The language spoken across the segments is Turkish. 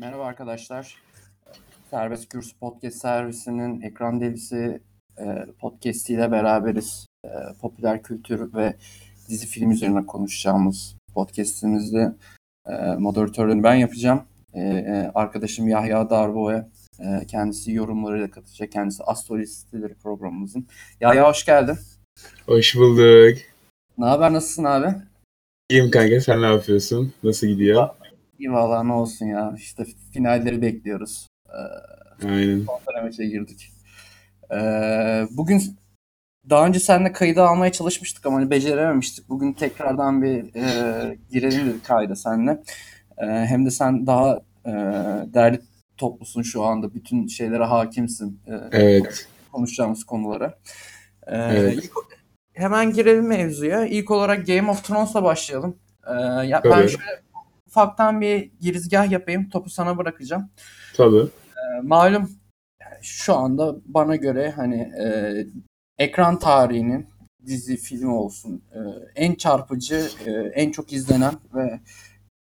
Merhaba arkadaşlar. Serbest Kürsü Podcast Servisi'nin Ekran Delisi e, podcast ile beraberiz. E, popüler kültür ve dizi film üzerine konuşacağımız podcastimizde e, moderatörlüğünü ben yapacağım. E, e, arkadaşım Yahya Darboğa'ya e, kendisi yorumlarıyla katacak. Kendisi Astrolistileri programımızın. Yahya hoş geldin. Hoş bulduk. Ne haber, nasılsın abi? İyiyim kanka, sen ne yapıyorsun? Nasıl gidiyor? İyi valla ne olsun ya. İşte finalleri bekliyoruz. Ee, Aynen. son dönemece girdik. Ee, bugün daha önce seninle kaydı almaya çalışmıştık ama hani becerememiştik. Bugün tekrardan bir e, girelim dedik kayda seninle. E, hem de sen daha e, derli toplusun şu anda. Bütün şeylere hakimsin. E, Evet. konuşacağımız konulara. E, Evet. ilk- hemen girelim mevzuya. İlk olarak Game of Thrones'la başlayalım. E, ya ben şöyle ufaktan bir girizgah yapayım. Topu sana bırakacağım. Tabii. E, malum şu anda bana göre hani e, ekran tarihinin dizi filmi olsun e, en çarpıcı, e, en çok izlenen ve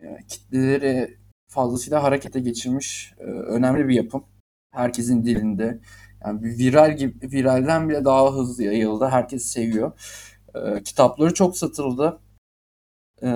e, kitleleri fazlasıyla harekete geçirmiş e, önemli bir yapım. Herkesin dilinde. Yani bir viral gibi viralden bile daha hızlı yayıldı. Herkes seviyor. E, kitapları çok satıldı. E,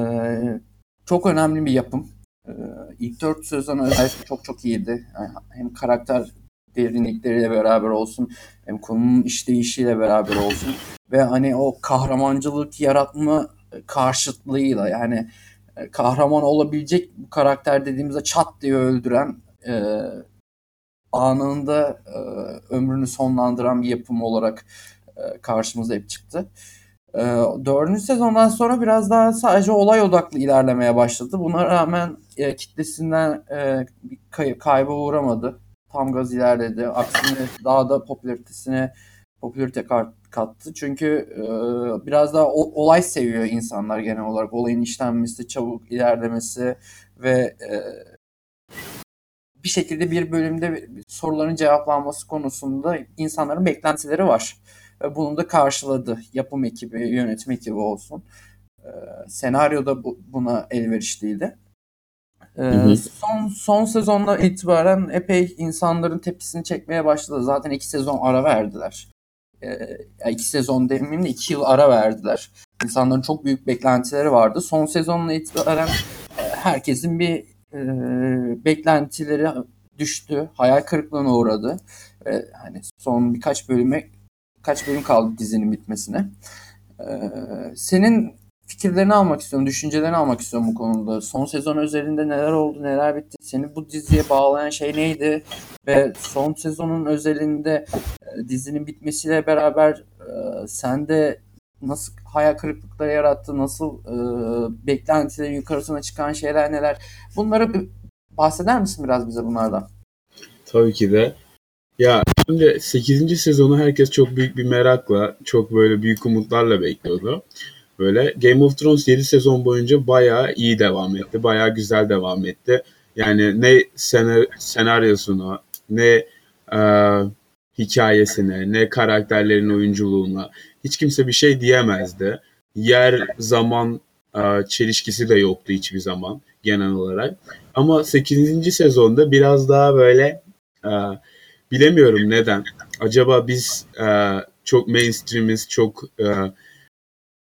çok önemli bir yapım. E, ilk dört sezon özellikle çok çok iyiydi. Yani hem karakter derinlikleriyle beraber olsun hem konunun işleyişiyle beraber olsun ve hani o kahramancılık yaratma karşıtlığıyla yani e, kahraman olabilecek bu karakter dediğimizde çat diye öldüren e, anında e, ömrünü sonlandıran bir yapım olarak e, karşımıza hep çıktı. E, dördüncü sezondan sonra biraz daha sadece olay odaklı ilerlemeye başladı. Buna rağmen e, kitlesinden e, bir kay- kayba uğramadı. Tam gaz ilerledi. Aksine daha da popülaritesine popülarite kattı. Çünkü e, biraz daha o- olay seviyor insanlar genel olarak. Olayın işlenmesi, çabuk ilerlemesi ve e, bir şekilde bir bölümde soruların cevaplanması konusunda insanların beklentileri var. Ve bunu da karşıladı. Yapım ekibi, yönetim ekibi olsun. E, senaryo da bu, buna elverişliydi. E, hı. son son sezonda itibaren epey insanların tepkisini çekmeye başladı. Zaten iki sezon ara verdiler. E, iki sezon demeyeyim de iki yıl ara verdiler. İnsanların çok büyük beklentileri vardı. Son sezonla itibaren e, herkesin bir e, beklentileri düştü. Hayal kırıklığına uğradı. Ve hani son birkaç bölüme kaç bölüm kaldı dizinin bitmesine. E, senin fikirlerini almak istiyorum, düşüncelerini almak istiyorum bu konuda. Son sezon özelinde neler oldu, neler bitti? Seni bu diziye bağlayan şey neydi? Ve son sezonun özelinde e, dizinin bitmesiyle beraber e, sende nasıl hayal kırıklıkları yarattı, nasıl e, beklentilerin yukarısına çıkan şeyler neler? Bunları bahseder misin biraz bize bunlardan? Tabii ki de. Ya şimdi 8. sezonu herkes çok büyük bir merakla, çok böyle büyük umutlarla bekliyordu. Böyle Game of Thrones 7 sezon boyunca bayağı iyi devam etti. Bayağı güzel devam etti. Yani ne sene- senaryosuna, ne e, hikayesine, ne karakterlerin oyunculuğuna hiç kimse bir şey diyemezdi. Yer, zaman e, çelişkisi de yoktu hiçbir zaman genel olarak. Ama 8. sezonda biraz daha böyle e, bilemiyorum neden. Acaba biz e, çok mainstreamiz, çok e,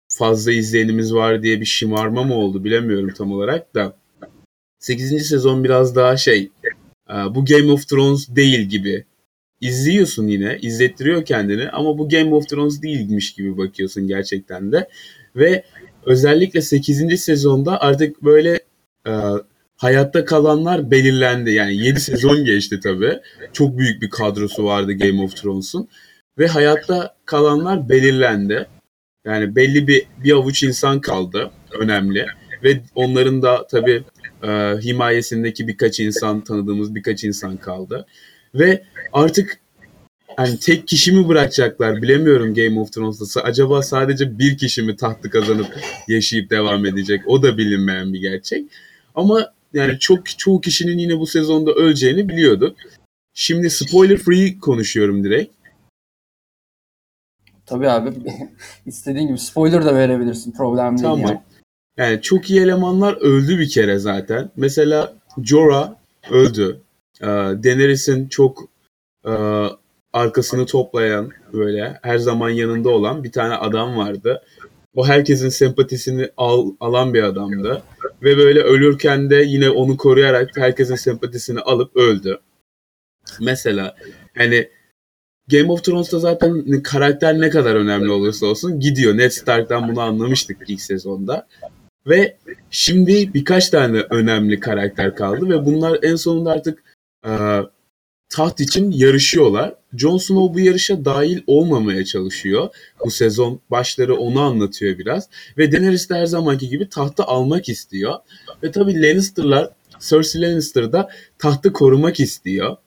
fazla izleyenimiz var diye bir şımarma mı oldu bilemiyorum tam olarak da. 8. sezon biraz daha şey e, bu Game of Thrones değil gibi. İzliyorsun yine, izlettiriyor kendini ama bu Game of Thrones değilmiş gibi bakıyorsun gerçekten de. Ve özellikle 8. sezonda artık böyle e, hayatta kalanlar belirlendi. Yani 7 sezon geçti tabii. Çok büyük bir kadrosu vardı Game of Thrones'un. Ve hayatta kalanlar belirlendi. Yani belli bir bir avuç insan kaldı. Önemli. Ve onların da tabii e, himayesindeki birkaç insan, tanıdığımız birkaç insan kaldı. Ve artık hani tek kişi mi bırakacaklar bilemiyorum Game of Thrones'ta. Acaba sadece bir kişi mi tahtı kazanıp yaşayıp devam edecek? O da bilinmeyen bir gerçek. Ama yani çok çoğu kişinin yine bu sezonda öleceğini biliyorduk. Şimdi spoiler free konuşuyorum direkt. Tabii abi. İstediğin gibi spoiler da verebilirsin. Problem değil Tamam. yani. Yani çok iyi elemanlar öldü bir kere zaten. Mesela Jorah öldü. Ee, Daenerys'in çok e, arkasını toplayan böyle her zaman yanında olan bir tane adam vardı. O herkesin sempatisini al, alan bir adamdı. Ve böyle ölürken de yine onu koruyarak herkesin sempatisini alıp öldü. Mesela hani Game of Thrones'ta zaten karakter ne kadar önemli olursa olsun gidiyor. Ned Stark'tan bunu anlamıştık ilk sezonda. Ve şimdi birkaç tane önemli karakter kaldı ve bunlar en sonunda artık e, taht için yarışıyorlar. Jon Snow bu yarışa dahil olmamaya çalışıyor. Bu sezon başları onu anlatıyor biraz. Ve Daenerys de her zamanki gibi tahtı almak istiyor. Ve tabii Lannister'lar, Cersei Lannister da tahtı korumak istiyor.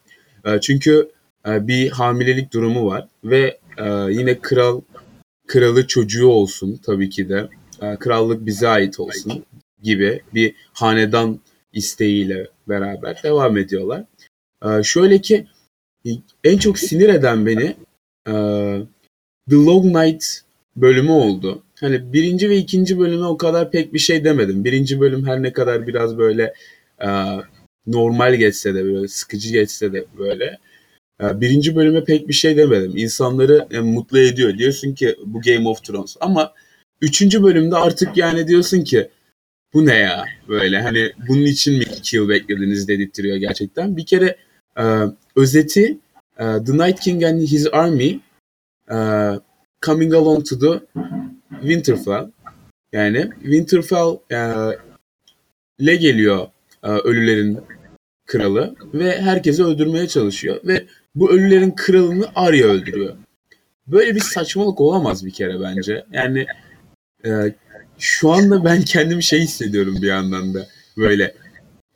E, çünkü e, bir hamilelik durumu var. Ve e, yine kral kralı çocuğu olsun tabii ki de. Krallık bize ait olsun gibi bir hanedan isteğiyle beraber devam ediyorlar. Ee, şöyle ki en çok sinir eden beni e, The Long Night bölümü oldu. Hani birinci ve ikinci bölüme o kadar pek bir şey demedim. Birinci bölüm her ne kadar biraz böyle e, normal geçse de böyle sıkıcı geçse de böyle e, birinci bölüme pek bir şey demedim. İnsanları e, mutlu ediyor. Diyorsun ki bu Game of Thrones. Ama üçüncü bölümde artık yani diyorsun ki bu ne ya böyle hani bunun için mi iki yıl beklediniz dedirtiyor gerçekten. Bir kere e, özeti e, The Night King and His Army e, coming along to the Winterfell yani Winterfell e, le geliyor e, ölülerin kralı ve herkesi öldürmeye çalışıyor ve bu ölülerin kralını Arya öldürüyor. Böyle bir saçmalık olamaz bir kere bence. Yani e, şu anda ben kendimi şey hissediyorum bir yandan da. Böyle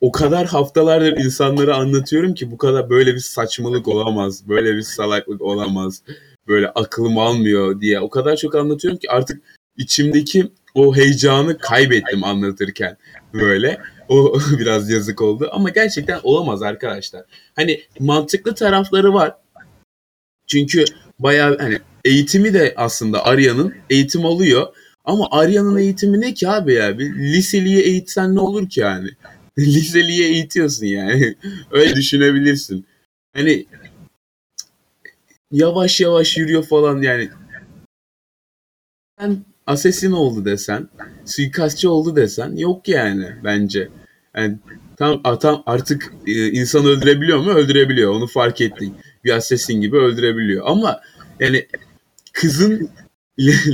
o kadar haftalardır insanlara anlatıyorum ki bu kadar böyle bir saçmalık olamaz. Böyle bir salaklık olamaz. Böyle aklım almıyor diye. O kadar çok anlatıyorum ki artık içimdeki o heyecanı kaybettim anlatırken. Böyle. O biraz yazık oldu. Ama gerçekten olamaz arkadaşlar. Hani mantıklı tarafları var. Çünkü bayağı hani eğitimi de aslında Arya'nın eğitim alıyor ama Arya'nın eğitimi ne ki abi ya? Bir liseliye eğitsen ne olur ki yani? liseliye eğitiyorsun yani. Öyle düşünebilirsin. Hani yavaş yavaş yürüyor falan yani. Sen asesin oldu desen, suikastçı oldu desen yok yani bence. Yani tam, tam artık e, insan öldürebiliyor mu? Öldürebiliyor. Onu fark ettik. Bir asesin gibi öldürebiliyor. Ama yani kızın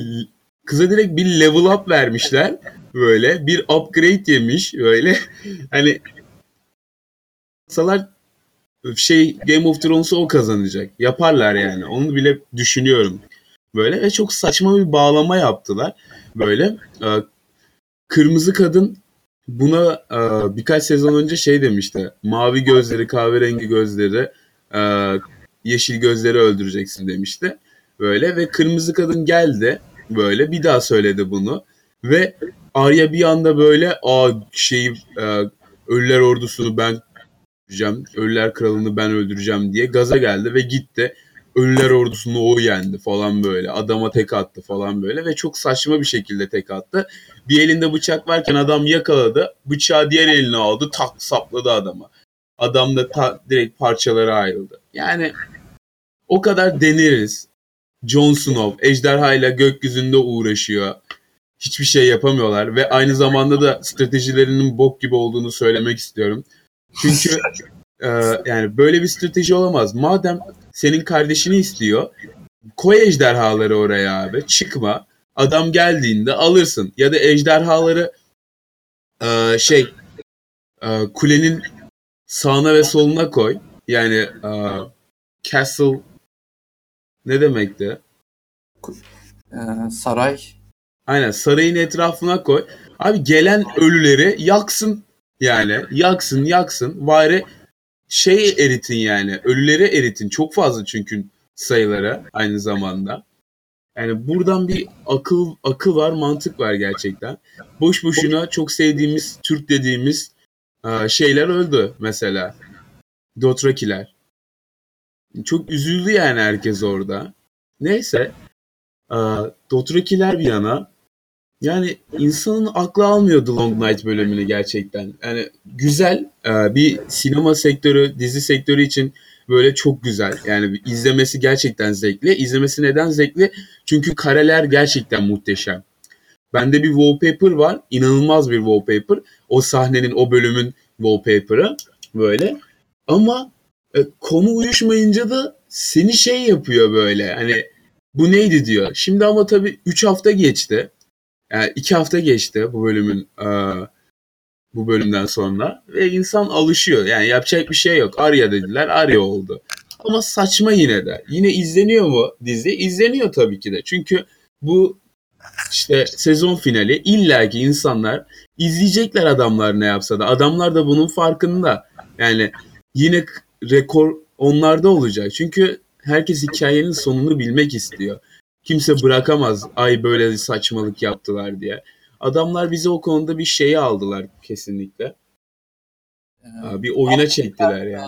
kıza direkt bir level up vermişler. Böyle bir upgrade yemiş böyle. Hani salar şey Game of Thrones'u o kazanacak. Yaparlar yani. Onu bile düşünüyorum. Böyle ve çok saçma bir bağlama yaptılar. Böyle e, kırmızı kadın buna e, birkaç sezon önce şey demişti. Mavi gözleri, kahverengi gözleri, e, yeşil gözleri öldüreceksin demişti. Böyle ve kırmızı kadın geldi böyle bir daha söyledi bunu ve Arya bir anda böyle a şeyi e, ölüler ordusunu ben öldüreceğim, ölüler kralını ben öldüreceğim diye gaza geldi ve gitti. Ölüler ordusunu o yendi falan böyle. Adama tek attı falan böyle ve çok saçma bir şekilde tek attı. Bir elinde bıçak varken adam yakaladı. Bıçağı diğer eline aldı. Tak sapladı adama. Adam da ta, direkt parçalara ayrıldı. Yani o kadar deneriz. Jon Snow ejderha ile gökyüzünde uğraşıyor. Hiçbir şey yapamıyorlar ve aynı zamanda da stratejilerinin bok gibi olduğunu söylemek istiyorum. Çünkü e, yani böyle bir strateji olamaz. Madem senin kardeşini istiyor, koy ejderhaları oraya abi. Çıkma. Adam geldiğinde alırsın. Ya da ejderhaları e, şey e, kulenin sağına ve soluna koy. Yani e, castle ne demekti? Ee, saray. Aynen sarayın etrafına koy. Abi gelen ölüleri yaksın yani. Yaksın yaksın. Bari şey eritin yani. Ölüleri eritin. Çok fazla çünkü sayıları aynı zamanda. Yani buradan bir akıl akıl var, mantık var gerçekten. Boş boşuna çok sevdiğimiz Türk dediğimiz şeyler öldü mesela. Dothrakiler. Çok üzüldü yani herkes orada. Neyse. Dothrakiler bir yana. Yani insanın aklı almıyor The Long Night bölümünü gerçekten. Yani güzel e, bir sinema sektörü, dizi sektörü için böyle çok güzel. Yani izlemesi gerçekten zevkli. İzlemesi neden zevkli? Çünkü kareler gerçekten muhteşem. Bende bir wallpaper var. inanılmaz bir wallpaper. O sahnenin, o bölümün wallpaper'ı böyle. Ama e, konu uyuşmayınca da seni şey yapıyor böyle. Hani bu neydi diyor. Şimdi ama tabii 3 hafta geçti. Yani 2 hafta geçti bu bölümün e, bu bölümden sonra ve insan alışıyor. Yani yapacak bir şey yok. Arya dediler, Arya oldu. Ama saçma yine de. Yine izleniyor mu dizi? İzleniyor tabii ki de. Çünkü bu işte sezon finali illaki insanlar izleyecekler adamlar ne yapsa da. Adamlar da bunun farkında. Yani yine rekor onlarda olacak. Çünkü herkes hikayenin sonunu bilmek istiyor. Kimse bırakamaz ay böyle saçmalık yaptılar diye. Adamlar bize o konuda bir şeyi aldılar kesinlikle. Ee, Bir oyuna çektiler yani.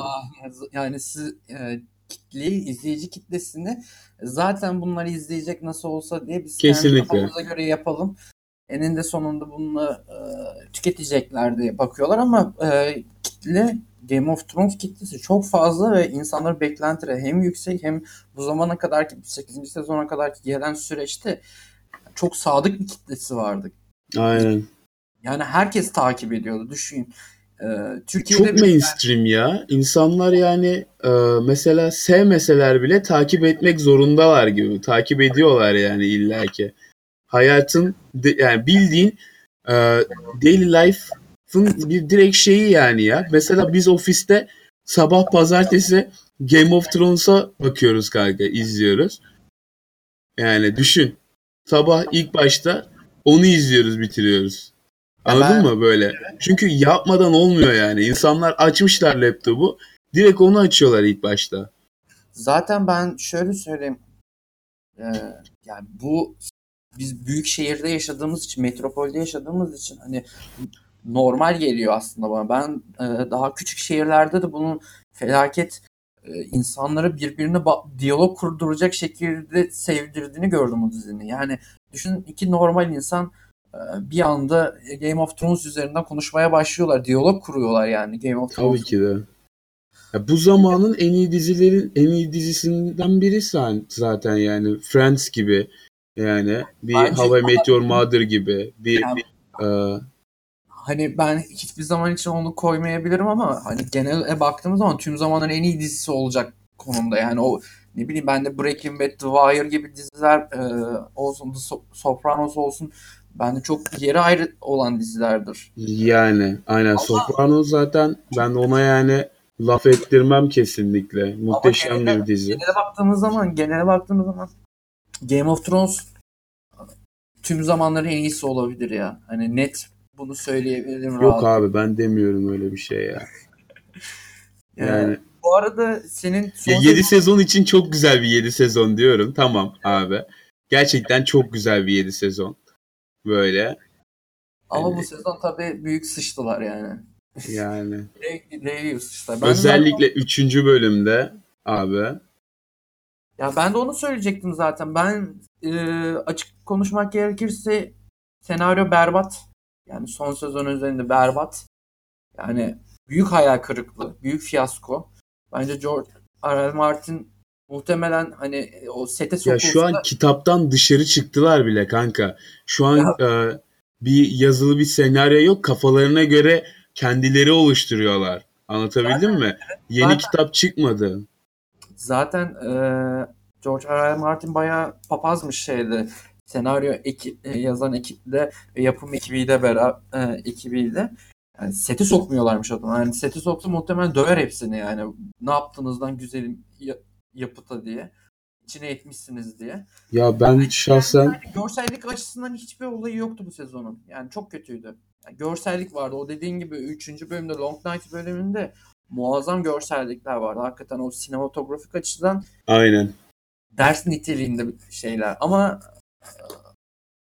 Yani siz e, kitleyi, izleyici kitlesini zaten bunları izleyecek nasıl olsa diye biz Kesinlikle. kafamıza göre yapalım. Eninde sonunda bunu e, tüketecekler diye bakıyorlar ama e, kitle Game of Thrones kitlesi çok fazla ve insanların beklentileri hem yüksek hem bu zamana kadar ki 8. sezona kadar ki gelen süreçte çok sadık bir kitlesi vardı. Aynen. Yani herkes takip ediyordu. Düşün. Ee, Türkiye'de çok mainstream ya. İnsanlar yani e, mesela sevmeseler bile takip etmek zorundalar gibi. Takip ediyorlar yani illaki. Hayatın de, yani bildiğin e, daily life'ın bir direkt şeyi yani ya. Mesela biz ofiste sabah pazartesi Game of Thrones'a bakıyoruz kanka, izliyoruz. Yani düşün. Sabah ilk başta onu izliyoruz, bitiriyoruz. Anladın ben, mı böyle? Çünkü yapmadan olmuyor yani. İnsanlar açmışlar laptopu. Direkt onu açıyorlar ilk başta. Zaten ben şöyle söyleyeyim. Ee, yani bu biz büyük şehirde yaşadığımız için, metropolde yaşadığımız için hani normal geliyor aslında bana. Ben e, daha küçük şehirlerde de bunun felaket e, insanları birbirine diyalog kurduracak şekilde sevdirdiğini gördüm o dizinin. Yani düşün iki normal insan e, bir anda Game of Thrones üzerinden konuşmaya başlıyorlar. Diyalog kuruyorlar yani Game of Thrones. Tabii ki de. Ya bu zamanın en iyi dizilerin en iyi dizisinden biri zaten yani Friends gibi yani bir Bence, How I Met Your Mother gibi bir, yani, bir e, hani ben hiçbir zaman için onu koymayabilirim ama hani genel baktığımız zaman tüm zamanların en iyi dizisi olacak konumda. Yani o ne bileyim ben de Breaking Bad, The Wire gibi diziler e, olsun, The Sopranos olsun bende çok yeri ayrı olan dizilerdir. Yani aynen Ama, Sopranos zaten ben ona yani laf ettirmem kesinlikle. Muhteşem genele, bir dizi. Genele baktığımız zaman, genele baktığımız zaman Game of Thrones tüm zamanların en iyisi olabilir ya. Hani net bunu söyleyebilirim. Yok rahat. abi ben demiyorum öyle bir şey ya. yani bu arada senin son ya 7 sezon için çok güzel bir 7 sezon diyorum. Tamam abi. Gerçekten çok güzel bir 7 sezon. Böyle. Ama yani... bu sezon tabii büyük sıçtılar yani. Yani. Real sıçtılar. Ben Özellikle 3. Zaten... bölümde abi. Ya ben de onu söyleyecektim zaten. Ben e, açık konuşmak gerekirse senaryo berbat. Yani son sezon üzerinde berbat. Yani büyük hayal kırıklığı, büyük fiyasko. Bence George R. R. Martin muhtemelen hani o sete sokulsa... Ya şu an kitaptan dışarı çıktılar bile kanka. Şu an e, bir yazılı bir senaryo yok. Kafalarına göre kendileri oluşturuyorlar. Anlatabildim zaten, mi? Yeni zaten, kitap çıkmadı. Zaten e, George R. R. Martin bayağı papazmış şeydi. Senaryo ekip, e, yazan ekiple ve yapım ekibiyle beraber e, ekibiyle yani seti sokmuyorlarmış adamı. Yani seti soksa muhtemelen döver hepsini yani. Ne yaptığınızdan güzelim yapıta diye. içine etmişsiniz diye. Ya ben yani şahsen... Yani görsellik açısından hiçbir olayı yoktu bu sezonun. Yani çok kötüydü. Yani görsellik vardı. O dediğin gibi 3. bölümde Long Night bölümünde muazzam görsellikler vardı. Hakikaten o sinematografik açıdan Aynen. ders niteliğinde şeyler. Ama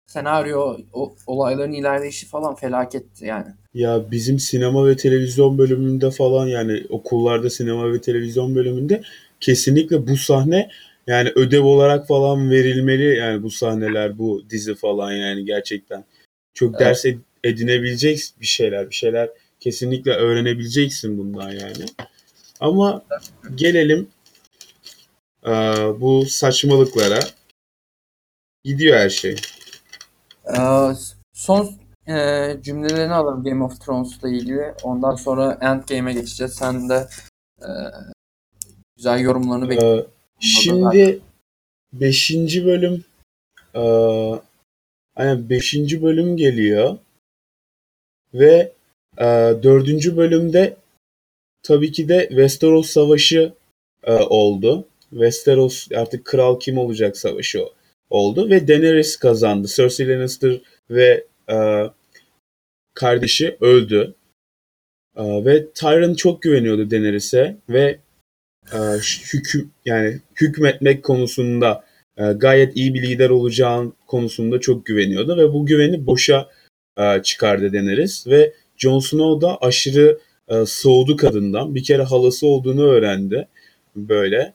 senaryo, o, olayların ilerleyişi falan felaketti yani. Ya bizim sinema ve televizyon bölümünde falan yani okullarda sinema ve televizyon bölümünde kesinlikle bu sahne yani ödev olarak falan verilmeli yani bu sahneler, bu dizi falan yani gerçekten. çok Evet. ders ed- edinebilecek bir şeyler, bir şeyler kesinlikle öğrenebileceksin bundan yani. Ama gelelim eee, bu saçmalıklara. Gidiyor her şey. Ee, son e, cümlelerini alalım Game of Thrones'la ilgili. Ondan sonra Endgame'e geçeceğiz. Sen de e, güzel yorumlarını bekliyorum. Eee, şimdi 5. bölüm eee aynen 5. bölüm geliyor ve eee 4. bölümde tabii ki de Westeros Savaşı eee, oldu. Westeros artık kral kim olacak savaşı o- oldu ve Daenerys kazandı. Cersei Lannister ve eee, kardeşi öldü. Eee, ve Tyrion çok güveniyordu Daenerys'e ve eee, hüküm yani hükmetmek konusunda eee, gayet iyi bir lider olacağın konusunda çok güveniyordu ve bu güveni boşa eee, çıkardı Daenerys ve Jon Snow da aşırı eee, soğudu kadından. Bir kere halası olduğunu öğrendi böyle.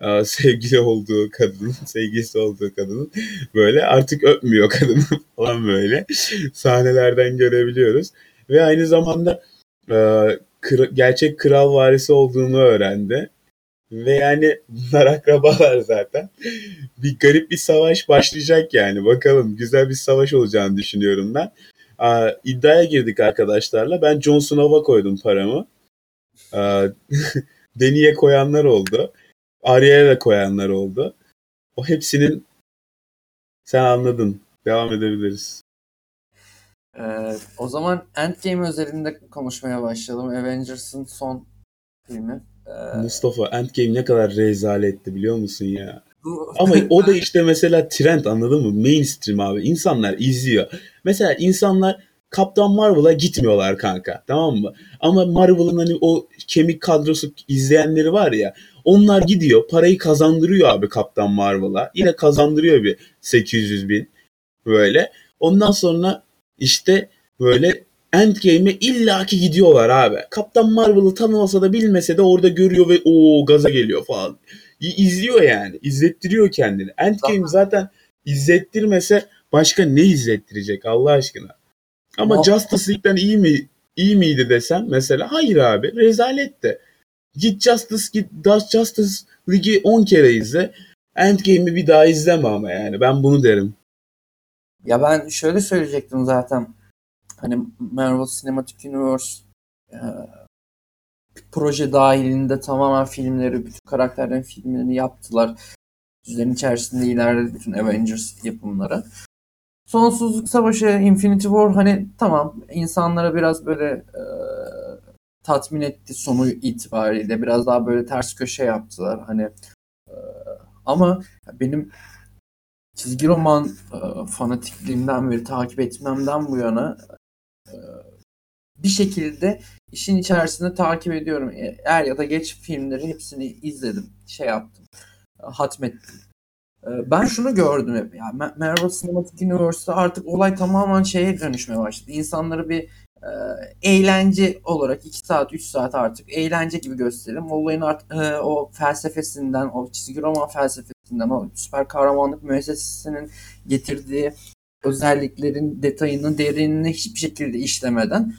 Sevgili olduğu kadın, sevgilisi olduğu kadının böyle artık öpmüyor kadını falan böyle sahnelerden görebiliyoruz. Ve aynı zamanda kra- gerçek kral varisi olduğunu öğrendi. Ve yani bunlar akrabalar zaten. Bir garip bir savaş başlayacak yani. Bakalım güzel bir savaş olacağını düşünüyorum ben. Aa, iddiaya girdik arkadaşlarla. Ben Jon Snow'a koydum paramı. Aa, Dany'e koyanlar oldu. Arya'ya da koyanlar oldu. O hepsinin sen anladın. Devam edebiliriz. Ee, o zaman Endgame özelinde konuşmaya başlayalım. Avengers'ın son filmi. Ee, Mustafa Endgame ne kadar rezaletti biliyor musun ya? Ama o da işte mesela trend anladın mı? Mainstream abi. İnsanlar izliyor. Mesela insanlar Kaptan Marvel'a gitmiyorlar kanka. Tamam mı? Ama Marvel'ın hani o kemik kadrosu izleyenleri var ya. Onlar gidiyor. Parayı kazandırıyor abi Kaptan Marvel'a. Yine kazandırıyor bir 800 bin. Böyle. Ondan sonra işte böyle Endgame'e illaki gidiyorlar abi. Kaptan Marvel'ı tanımasa da bilmese de orada görüyor ve o gaza geliyor falan. İzliyor yani. İzlettiriyor kendini. Endgame zaten izlettirmese başka ne izlettirecek Allah aşkına? Ama Ama- Justice League'den iyi mi iyi miydi desem mesela hayır abi rezalet de. Git Justice git Justice League'i 10 kere izle. Endgame'i bir daha izleme ama yani ben bunu derim. Ya ben şöyle söyleyecektim zaten. Hani Marvel Cinematic Universe e, proje dahilinde tamamen filmleri, bütün karakterlerin filmlerini yaptılar. Düzenin içerisinde ilerledi bütün Avengers yapımları. Sonsuzluk Savaşı, Infinity War hani tamam insanlara biraz böyle e, tatmin etti sonu itibariyle. Biraz daha böyle ters köşe yaptılar. Hani e, ama benim çizgi roman e, fanatikliğimden beri takip etmemden bu yana e, bir şekilde işin içerisinde takip ediyorum. E, Er ya da geç filmleri hepsini izledim. Şey yaptım. e, Hatmettim. E, Ben şunu gördüm hep. Yani Ma- Marvel Cinematic Universe'da artık olay tamamen şeye dönüşmeye başladı. İnsanları bir e, eğlence olarak 2 saat 3 saat artık eğlence gibi gösterelim. Olayın art, e, o felsefesinden, o çizgi roman felsefesinden, o süper kahramanlık müessesesinin getirdiği özelliklerin detayını, derinini hiçbir şekilde işlemeden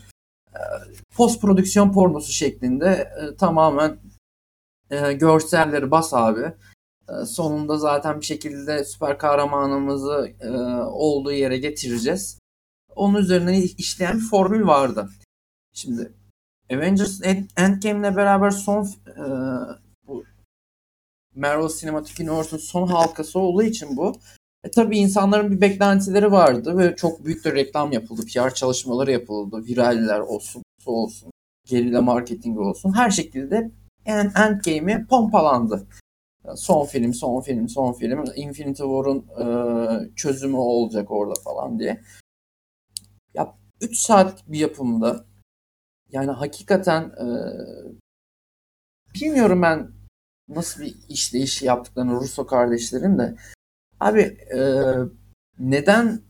e, post prodüksiyon pornosu şeklinde tamamen görselleri bas abi. E, sonunda zaten bir şekilde süper kahramanımızı e, olduğu yere getireceğiz. Onun üzerine işleyen bir formül vardı. Şimdi Avengers End- Endgame'le beraber son e, bu Marvel Cinematic Universe'un son halkası olduğu için bu e tabii insanların bir beklentileri vardı ve çok büyük de reklam yapıldı. PR çalışmaları yapıldı. Viraller olsun, su olsun, gerilla marketing olsun. Her şekilde en Endgame'i pompalandı. Son film, son film, son film. Infinity War'un e, çözümü olacak orada falan diye. Ya 3 saat bir yapımda yani hakikaten e, bilmiyorum ben nasıl bir işleyiş yaptıklarını Russo kardeşlerin de Abi e, neden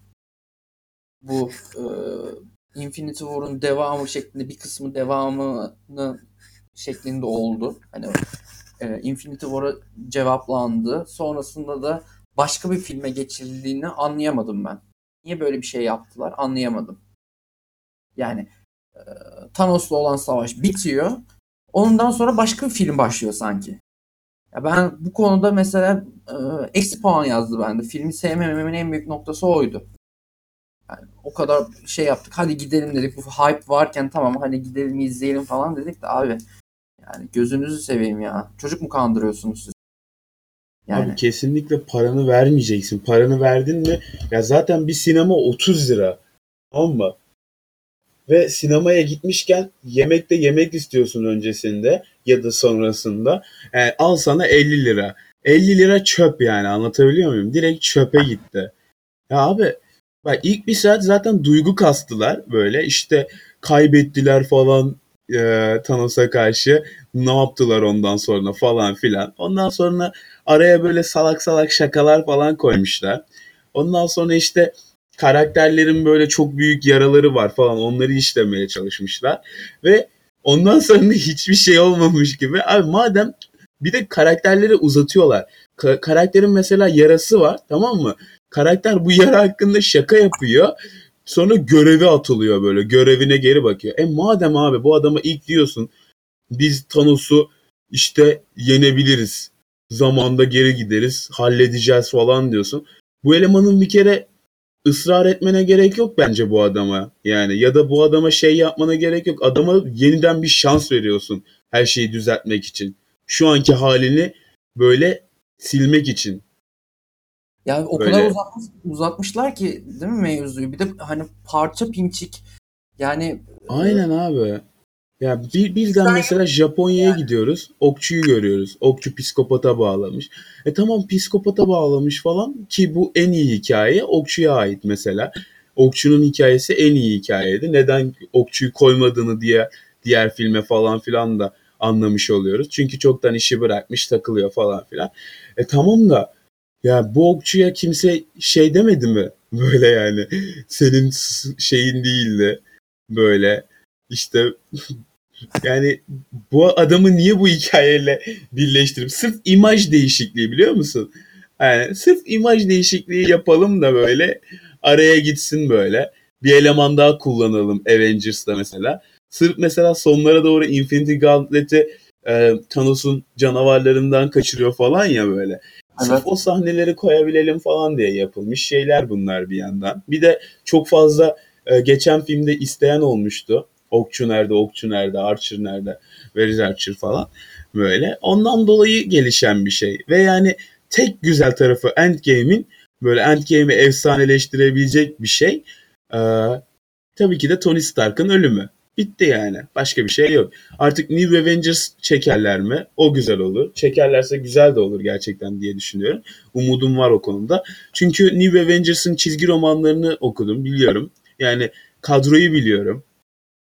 bu e, Infinity War'un devamı şeklinde bir kısmı devamını şeklinde oldu. Hani e, Infinity War'a cevaplandı. Sonrasında da başka bir filme geçildiğini anlayamadım ben. Niye böyle bir şey yaptılar anlayamadım. Yani e, Thanos'la olan savaş bitiyor. Ondan sonra başka bir film başlıyor sanki. Ya ben bu konuda mesela e, eksi puan yazdı bende. Filmi sevmememin en büyük noktası oydu. Yani o kadar şey yaptık. Hadi gidelim dedik. Bu hype varken tamam hadi gidelim izleyelim falan dedik de abi yani gözünüzü seveyim ya. Çocuk mu kandırıyorsunuz siz? Yani. Abi kesinlikle paranı vermeyeceksin. Paranı verdin mi ya zaten bir sinema 30 lira. Tamam mı? Ve sinemaya gitmişken yemekte yemek istiyorsun öncesinde ya da sonrasında. Yani e, al sana 50 lira. 50 lira çöp yani anlatabiliyor muyum? Direkt çöpe gitti. Ya abi bak ilk bir saat zaten duygu kastılar böyle işte kaybettiler falan e, Thanos'a karşı ne yaptılar ondan sonra falan filan. Ondan sonra araya böyle salak salak şakalar falan koymuşlar. Ondan sonra işte karakterlerin böyle çok büyük yaraları var falan onları işlemeye çalışmışlar. Ve ondan sonra hiçbir şey olmamış gibi. Abi madem bir de karakterleri uzatıyorlar. Ka- karakterin mesela yarası var tamam mı? Karakter bu yara hakkında şaka yapıyor. Sonra görevi atılıyor böyle. Görevine geri bakıyor. E madem abi bu adama ilk diyorsun biz Thanos'u işte yenebiliriz. Zamanda geri gideriz, halledeceğiz falan diyorsun. Bu elemanın bir kere ısrar etmene gerek yok bence bu adama. Yani ya da bu adama şey yapmana gerek yok. Adama yeniden bir şans veriyorsun her şeyi düzeltmek için. Şu anki halini böyle silmek için. Yani o Böyle... kadar uzatmış, uzatmışlar ki değil mi mevzuyu? Bir de hani parça pinçik yani Aynen abi. Ya bir, birden mesela Japonya'ya yani. gidiyoruz. Okçuyu görüyoruz. Okçu psikopata bağlamış. E tamam psikopata bağlamış falan ki bu en iyi hikaye okçuya ait mesela. Okçunun hikayesi en iyi hikayeydi. Neden okçuyu koymadığını diye diğer filme falan filan da anlamış oluyoruz. Çünkü çoktan işi bırakmış takılıyor falan filan. E tamam da ya bu okçuya kimse şey demedi mi? Böyle yani senin şeyin değildi. Böyle işte yani bu adamı niye bu hikayeyle birleştirip sırf imaj değişikliği biliyor musun? Yani sırf imaj değişikliği yapalım da böyle araya gitsin böyle. Bir eleman daha kullanalım Avengers'da mesela. Sırf mesela sonlara doğru Infinity Gauntlet'i e, Thanos'un canavarlarından kaçırıyor falan ya böyle. Evet. Sırf o sahneleri koyabilelim falan diye yapılmış şeyler bunlar bir yandan. Bir de çok fazla e, geçen filmde isteyen olmuştu. Okçu nerede, okçu nerede, Archer nerede, Where Archer falan böyle. Ondan dolayı gelişen bir şey. Ve yani tek güzel tarafı Endgame'in böyle Endgame'i efsaneleştirebilecek bir şey. Ee, tabii ki de Tony Stark'ın ölümü. Bitti yani. Başka bir şey yok. Artık New Avengers çekerler mi? O güzel olur. Çekerlerse güzel de olur gerçekten diye düşünüyorum. Umudum var o konuda. Çünkü New Avengers'ın çizgi romanlarını okudum, biliyorum. Yani kadroyu biliyorum.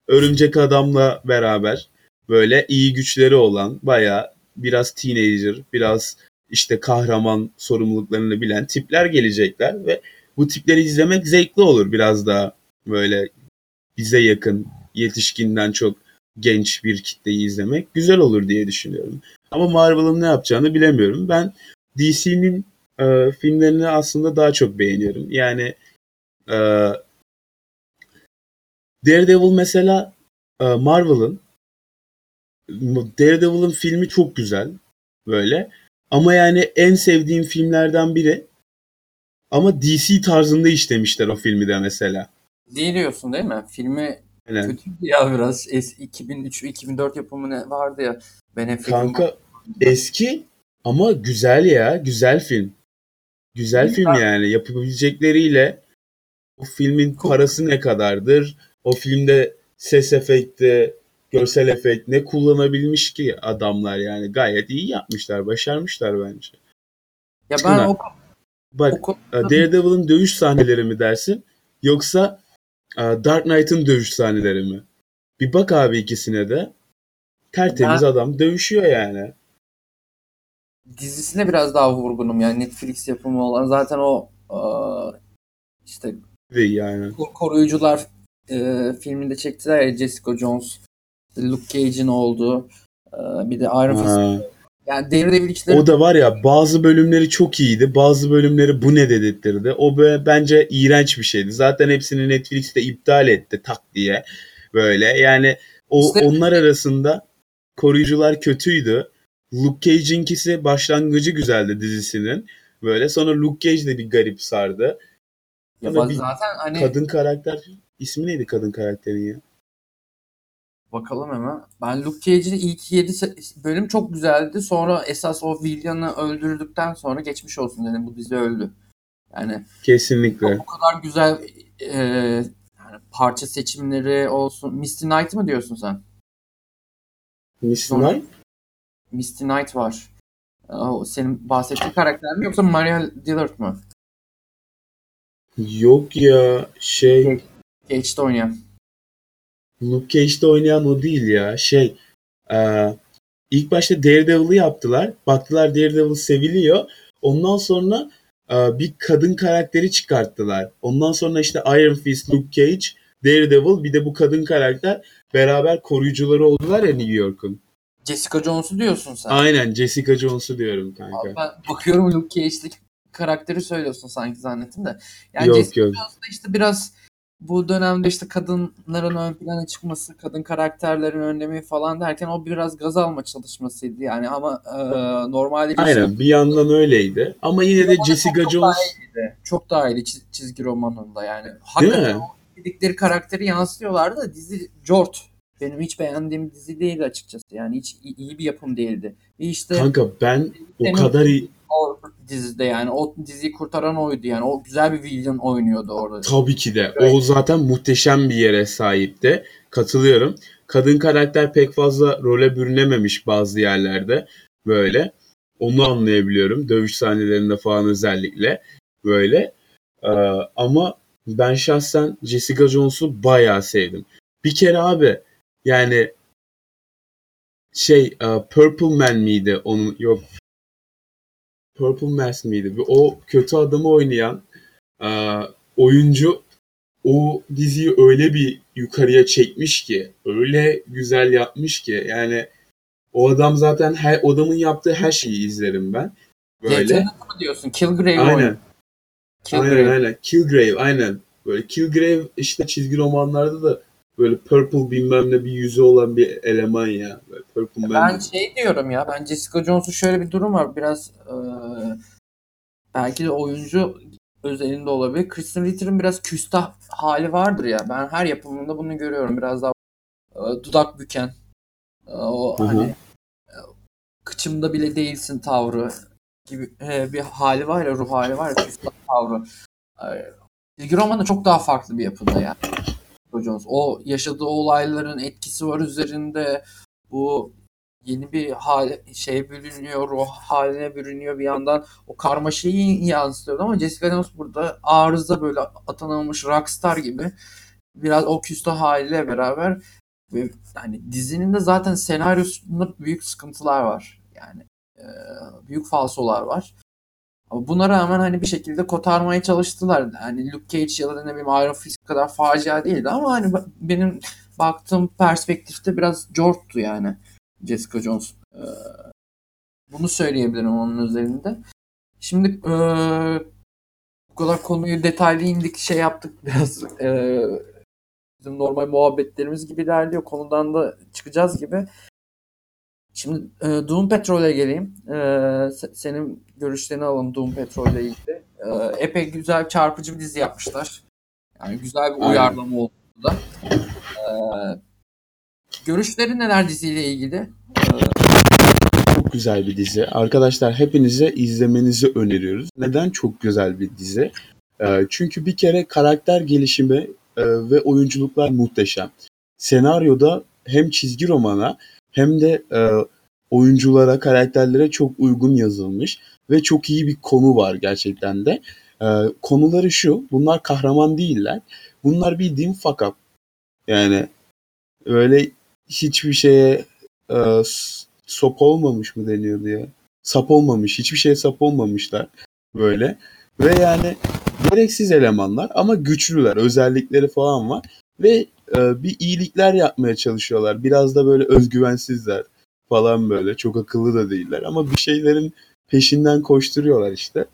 Örümcek Adam'la beraber böyle iyi güçleri olan baya biraz teenager, biraz işte kahraman sorumluluklarını bilen tipler gelecekler ve bu tipleri izlemek zevkli olur biraz daha böyle bize yakın yetişkinden çok genç bir kitleyi izlemek güzel olur diye düşünüyorum. Ama Marvel'ın ne yapacağını bilemiyorum. Ben DC'nin e, filmlerini aslında daha çok beğeniyorum. Yani e, Daredevil mesela e, Marvel'ın Daredevil'ın filmi çok güzel böyle. Ama yani en sevdiğim filmlerden biri. Ama DC tarzında işlemişler o filmi de mesela. Değil diyorsun değil mi? Filmi Aynen. kötüydü ya biraz. 2003-2004 yapımı ne vardı ya. Ben Kanka eski ama güzel ya. Güzel film. Güzel film yani. Yapabilecekleriyle o filmin parası ne kadardır? O filmde ses efekti, görsel efekt ne kullanabilmiş ki adamlar yani gayet iyi yapmışlar, başarmışlar bence. Ya ben o Bak o, Daredevil'ın dövüş sahneleri mi dersin yoksa Dark Knight'ın dövüş sahneleri mi? Bir bak abi ikisine de. Tertemiz ben, adam dövüşüyor yani. Dizisine biraz daha vurgunum yani Netflix yapımı olan zaten o işte yani. koruyucular e, filminde çektiler ya Jessica Jones, Luke Cage'in olduğu e, bir de Iron Fist Yani Daredevil işleri O da var ya bazı bölümleri çok iyiydi. Bazı bölümleri bu ne dedirtirdi. O böyle bence iğrenç bir şeydi. Zaten hepsini Netflix'te iptal etti tak diye. Böyle yani o İşte- onlar arasında koruyucular kötüydü. Luke Cage'inkisi başlangıcı güzeldi dizisinin. Böyle sonra Luke Cage de bir garip sardı. ya bir zaten hani Kadın karakter ismi neydi kadın karakterin ya? Bakalım hemen. Ben Luke Cage'in ilk 7 bölüm çok güzeldi. Sonra esas o Villain'ı öldürdükten sonra geçmiş olsun dedim bu dizi öldü. Yani Kesinlikle. o kadar güzel e, yani parça seçimleri olsun. Misty Knight mı diyorsun sen? Miss Sonra- Knight? Misty Knight var. O senin bahsettiğin karakter mi yoksa Maria Dillard mı? Yok ya şey Cage'de oynayan. Luke Cage'de oynayan o değil ya. Şey e, ilk başta Daredevil'ı yaptılar. Baktılar Daredevil seviliyor. Ondan sonra e, bir kadın karakteri çıkarttılar. Ondan sonra işte Iron Fist, Luke Cage, Daredevil bir de bu kadın karakter beraber koruyucuları oldular ya New York'un. Jessica Jones'u diyorsun sen. Aynen Jessica Jones'u diyorum kanka. Abi ben bakıyorum Luke Cage'deki karakteri söylüyorsun sanki zannettim de. Yani yok Jessica yok. Jones da işte biraz bu dönemde işte kadınların ön plana çıkması, kadın karakterlerin önlemi falan derken o biraz gaz alma çalışmasıydı yani ama e, normalde Aynen bir yandan öyleydi. Ama yine de Jessica çok Jones iyiydi. Çok daha çiz- çizgi romanında yani. değil Hakikaten dedikleri karakteri yansıtıyorlardı da dizi Jort. Benim hiç beğendiğim dizi değildi açıkçası. Yani hiç iyi bir yapım değildi. İşte Kanka ben o kadar iyi o dizide yani o diziyi kurtaran oydu yani. O güzel bir villain oynuyordu orada. Tabii ki de. O zaten muhteşem bir yere sahipti. Katılıyorum. Kadın karakter pek fazla role bürünememiş bazı yerlerde. Böyle. Onu anlayabiliyorum. Dövüş sahnelerinde falan özellikle. Böyle. Ee, ama ben şahsen Jessica Jones'u bayağı sevdim. Bir kere abi yani şey e, Purple Man miydi onun yok Purple Mask miydi? O kötü adamı oynayan e, oyuncu o diziyi öyle bir yukarıya çekmiş ki, öyle güzel yapmış ki yani o adam zaten her o adamın yaptığı her şeyi izlerim ben. Böyle. Lieutenant mı diyorsun? Kilgrave Aynen. oynuyor. Kilgrave. Aynen aynen. Killgrave aynen. Böyle Killgrave işte çizgi romanlarda da böyle purple bilmem ne bir yüzü olan bir eleman ya. Böyle purple Ben man. şey diyorum ya ben Jessica Jones'un şöyle bir durum var biraz e, belki de oyuncu özelinde olabilir. Kristen Ritter'ın biraz küstah hali vardır ya. Ben her yapımında bunu görüyorum. Biraz daha e, dudak büken e, o Hı hı. hani e, kıçımda bile değilsin tavrı gibi e, bir hali var ya ruh hali var ya küstah tavrı. E, Çizgi romanı çok daha farklı bir yapıda yani. Jessica Jones. O yaşadığı olayların etkisi var üzerinde. Bu yeni bir hal şey bürünüyor, ruh haline bürünüyor bir yandan. O karmaşayı yansıtıyor ama Jessica Jones burada arıza böyle atanılmış rockstar gibi biraz o küstah haliyle beraber ve hani dizinin de zaten senaryosunda büyük sıkıntılar var. Yani büyük falsolar var. Ama buna rağmen hani bir şekilde kotarmaya çalıştılar. Hani Luke Cage ya da ne bileyim Iron Fist kadar facia değildi ama hani benim baktığım perspektifte biraz jorttu yani Jessica Jones. Ee, bunu söyleyebilirim onun üzerinde. Şimdi ee, bu kadar konuyu detaylı indik şey yaptık biraz ee, bizim normal muhabbetlerimiz gibi ilerliyor. Konudan da çıkacağız gibi. Şimdi e, Doom Petrol'e geleyim. E, se- senin görüşlerini alalım Doom Petrol'le ilgili. E, epey güzel çarpıcı bir dizi yapmışlar. Yani güzel bir Aynen. uyarlama oldu da. E, görüşleri neler diziyle ilgili? E, Çok güzel bir dizi. Arkadaşlar hepinize izlemenizi öneriyoruz. Neden çok güzel bir dizi? Ee, çünkü bir kere karakter gelişimi e, ve oyunculuklar muhteşem. Senaryoda hem çizgi romana hem de e, oyunculara, karakterlere çok uygun yazılmış ve çok iyi bir konu var gerçekten de. Ee, konuları şu, bunlar kahraman değiller. Bunlar bildiğin fuck up. Yani öyle hiçbir şeye e, sop olmamış mı deniyordu ya? Sap olmamış. Hiçbir şeye sap olmamışlar. Böyle. Ve yani gereksiz elemanlar ama güçlüler. Özellikleri falan var. Ve e, bir iyilikler yapmaya çalışıyorlar. Biraz da böyle özgüvensizler. falan böyle. Çok akıllı da değiller ama bir şeylerin peşinden koşturuyorlar işte.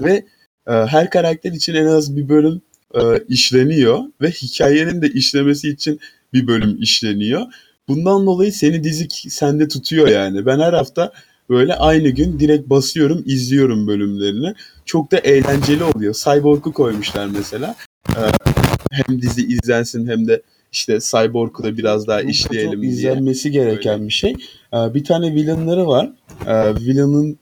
Ve e, her karakter için en az bir bölüm e, işleniyor ve hikayenin de işlemesi için bir bölüm işleniyor. Bundan dolayı seni dizi sende tutuyor yani. Ben her hafta böyle aynı gün direkt basıyorum, izliyorum bölümlerini. Çok da eğlenceli oluyor. Cyborg'u koymuşlar mesela. Ee, hem dizi izlensin hem de işte Cyborg'u da biraz daha işleyelim diye. izlenmesi gereken Öyle. bir şey. Ee, bir tane villainları var. Ee, villain'ın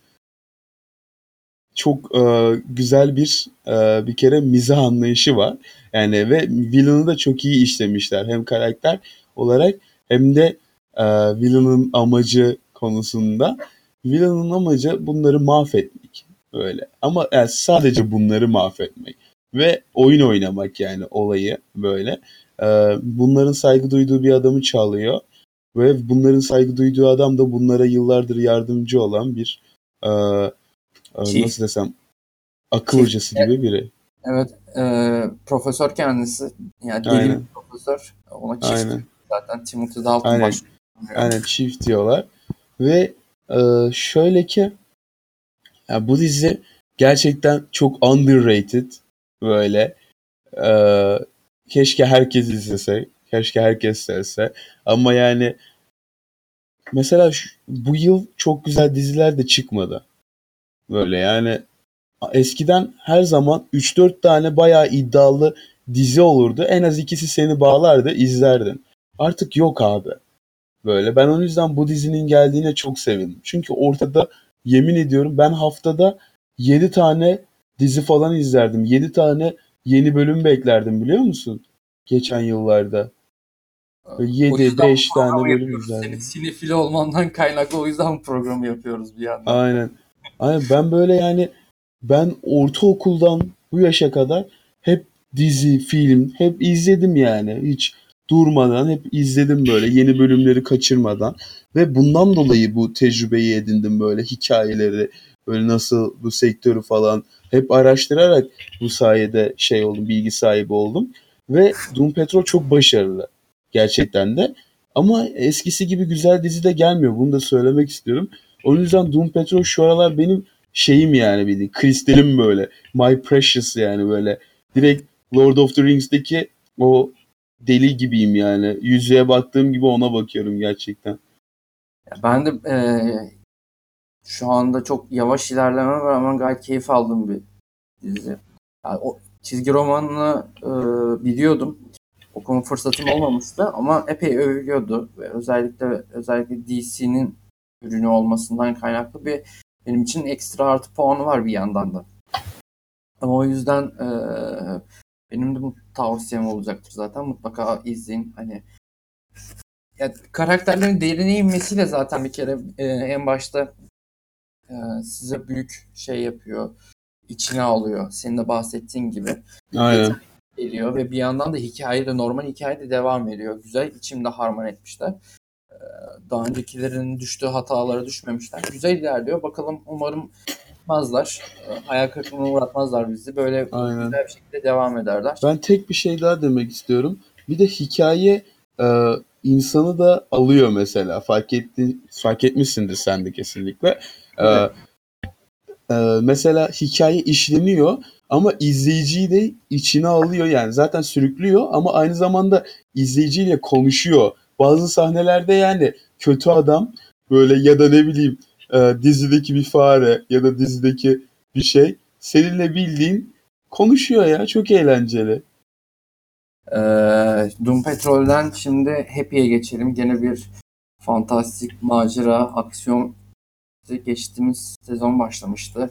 çok e, güzel bir e, bir kere mizah anlayışı var. Yani ve villain'ı da çok iyi işlemişler. Hem karakter olarak hem de e, villain'ın amacı konusunda. Villain'ın amacı bunları mahvetmek öyle. Ama yani sadece bunları mahvetmek ve oyun oynamak yani olayı böyle. E, bunların saygı duyduğu bir adamı çalıyor ve bunların saygı duyduğu adam da bunlara yıllardır yardımcı olan bir e, e, nasıl desem akıl Chief. hocası gibi biri. Evet, e, profesör kendisi. Yani deli Aynen. bir profesör. Ona çift Aynen. zaten Timothy Dalton Aynen. Aynen çift diyorlar. Ve e, şöyle ki ya bu dizi gerçekten çok underrated böyle. E, keşke herkes izlese. Keşke herkes sevse. Ama yani mesela şu, bu yıl çok güzel diziler de çıkmadı. Böyle yani eskiden her zaman 3-4 tane bayağı iddialı dizi olurdu. En az ikisi seni bağlardı, izlerdin. Artık yok abi. Böyle. Ben o yüzden bu dizinin geldiğine çok sevindim. Çünkü ortada yemin ediyorum ben haftada 7 tane dizi falan izlerdim. 7 tane yeni bölüm beklerdim biliyor musun? Geçen yıllarda. 7-5 tane bölüm izlerdim. Senin olmandan kaynaklı o yüzden programı yapıyoruz bir yandan. Aynen. Aynen ben böyle yani ben ortaokuldan bu yaşa kadar hep dizi, film hep izledim yani. Hiç durmadan hep izledim böyle yeni bölümleri kaçırmadan ve bundan dolayı bu tecrübeyi edindim böyle hikayeleri böyle nasıl bu sektörü falan hep araştırarak bu sayede şey oldum bilgi sahibi oldum ve Doom Patrol çok başarılı gerçekten de ama eskisi gibi güzel dizi de gelmiyor bunu da söylemek istiyorum. O yüzden Doom Patrol şu aralar benim şeyim yani bildiğin kristalim böyle my precious yani böyle direkt Lord of the Rings'teki o deli gibiyim yani. Yüzüğe baktığım gibi ona bakıyorum gerçekten. Ben de e, şu anda çok yavaş ilerleme var ama gayet keyif aldığım bir dizi. Yani o çizgi romanını e, biliyordum. Okuma fırsatım olmamıştı ama epey övülüyordu ve özellikle özellikle DC'nin ürünü olmasından kaynaklı bir benim için ekstra artı puanı var bir yandan da. Ama o yüzden e, benim de bu tavsiyem olacaktır zaten. Mutlaka izleyin. Hani ya, karakterlerin derine inmesiyle zaten bir kere e, en başta e, size büyük şey yapıyor. içine alıyor. Senin de bahsettiğin gibi. Aynen. Geliyor ve bir yandan da hikaye de normal hikaye de devam ediyor. Güzel. içimde harman etmişler. E, daha öncekilerin düştüğü hatalara düşmemişler. Güzel ilerliyor. Bakalım umarım yapmazlar. E, hayal kırıklığına uğratmazlar bizi. Böyle Aynen. güzel bir şekilde devam ederler. Ben tek bir şey daha demek istiyorum. Bir de hikaye e, insanı da alıyor mesela. Fark etti, fark etmişsindir sen de kesinlikle. E, evet. E, e, mesela hikaye işleniyor ama izleyiciyi de içine alıyor yani zaten sürüklüyor ama aynı zamanda izleyiciyle konuşuyor. Bazı sahnelerde yani kötü adam böyle ya da ne bileyim e, dizideki bir fare ya da dizideki bir şey seninle bildiğin konuşuyor ya çok eğlenceli. Ee, Doom Petrol'den şimdi Happy'ye geçelim. Gene bir fantastik macera, aksiyon geçtiğimiz sezon başlamıştı.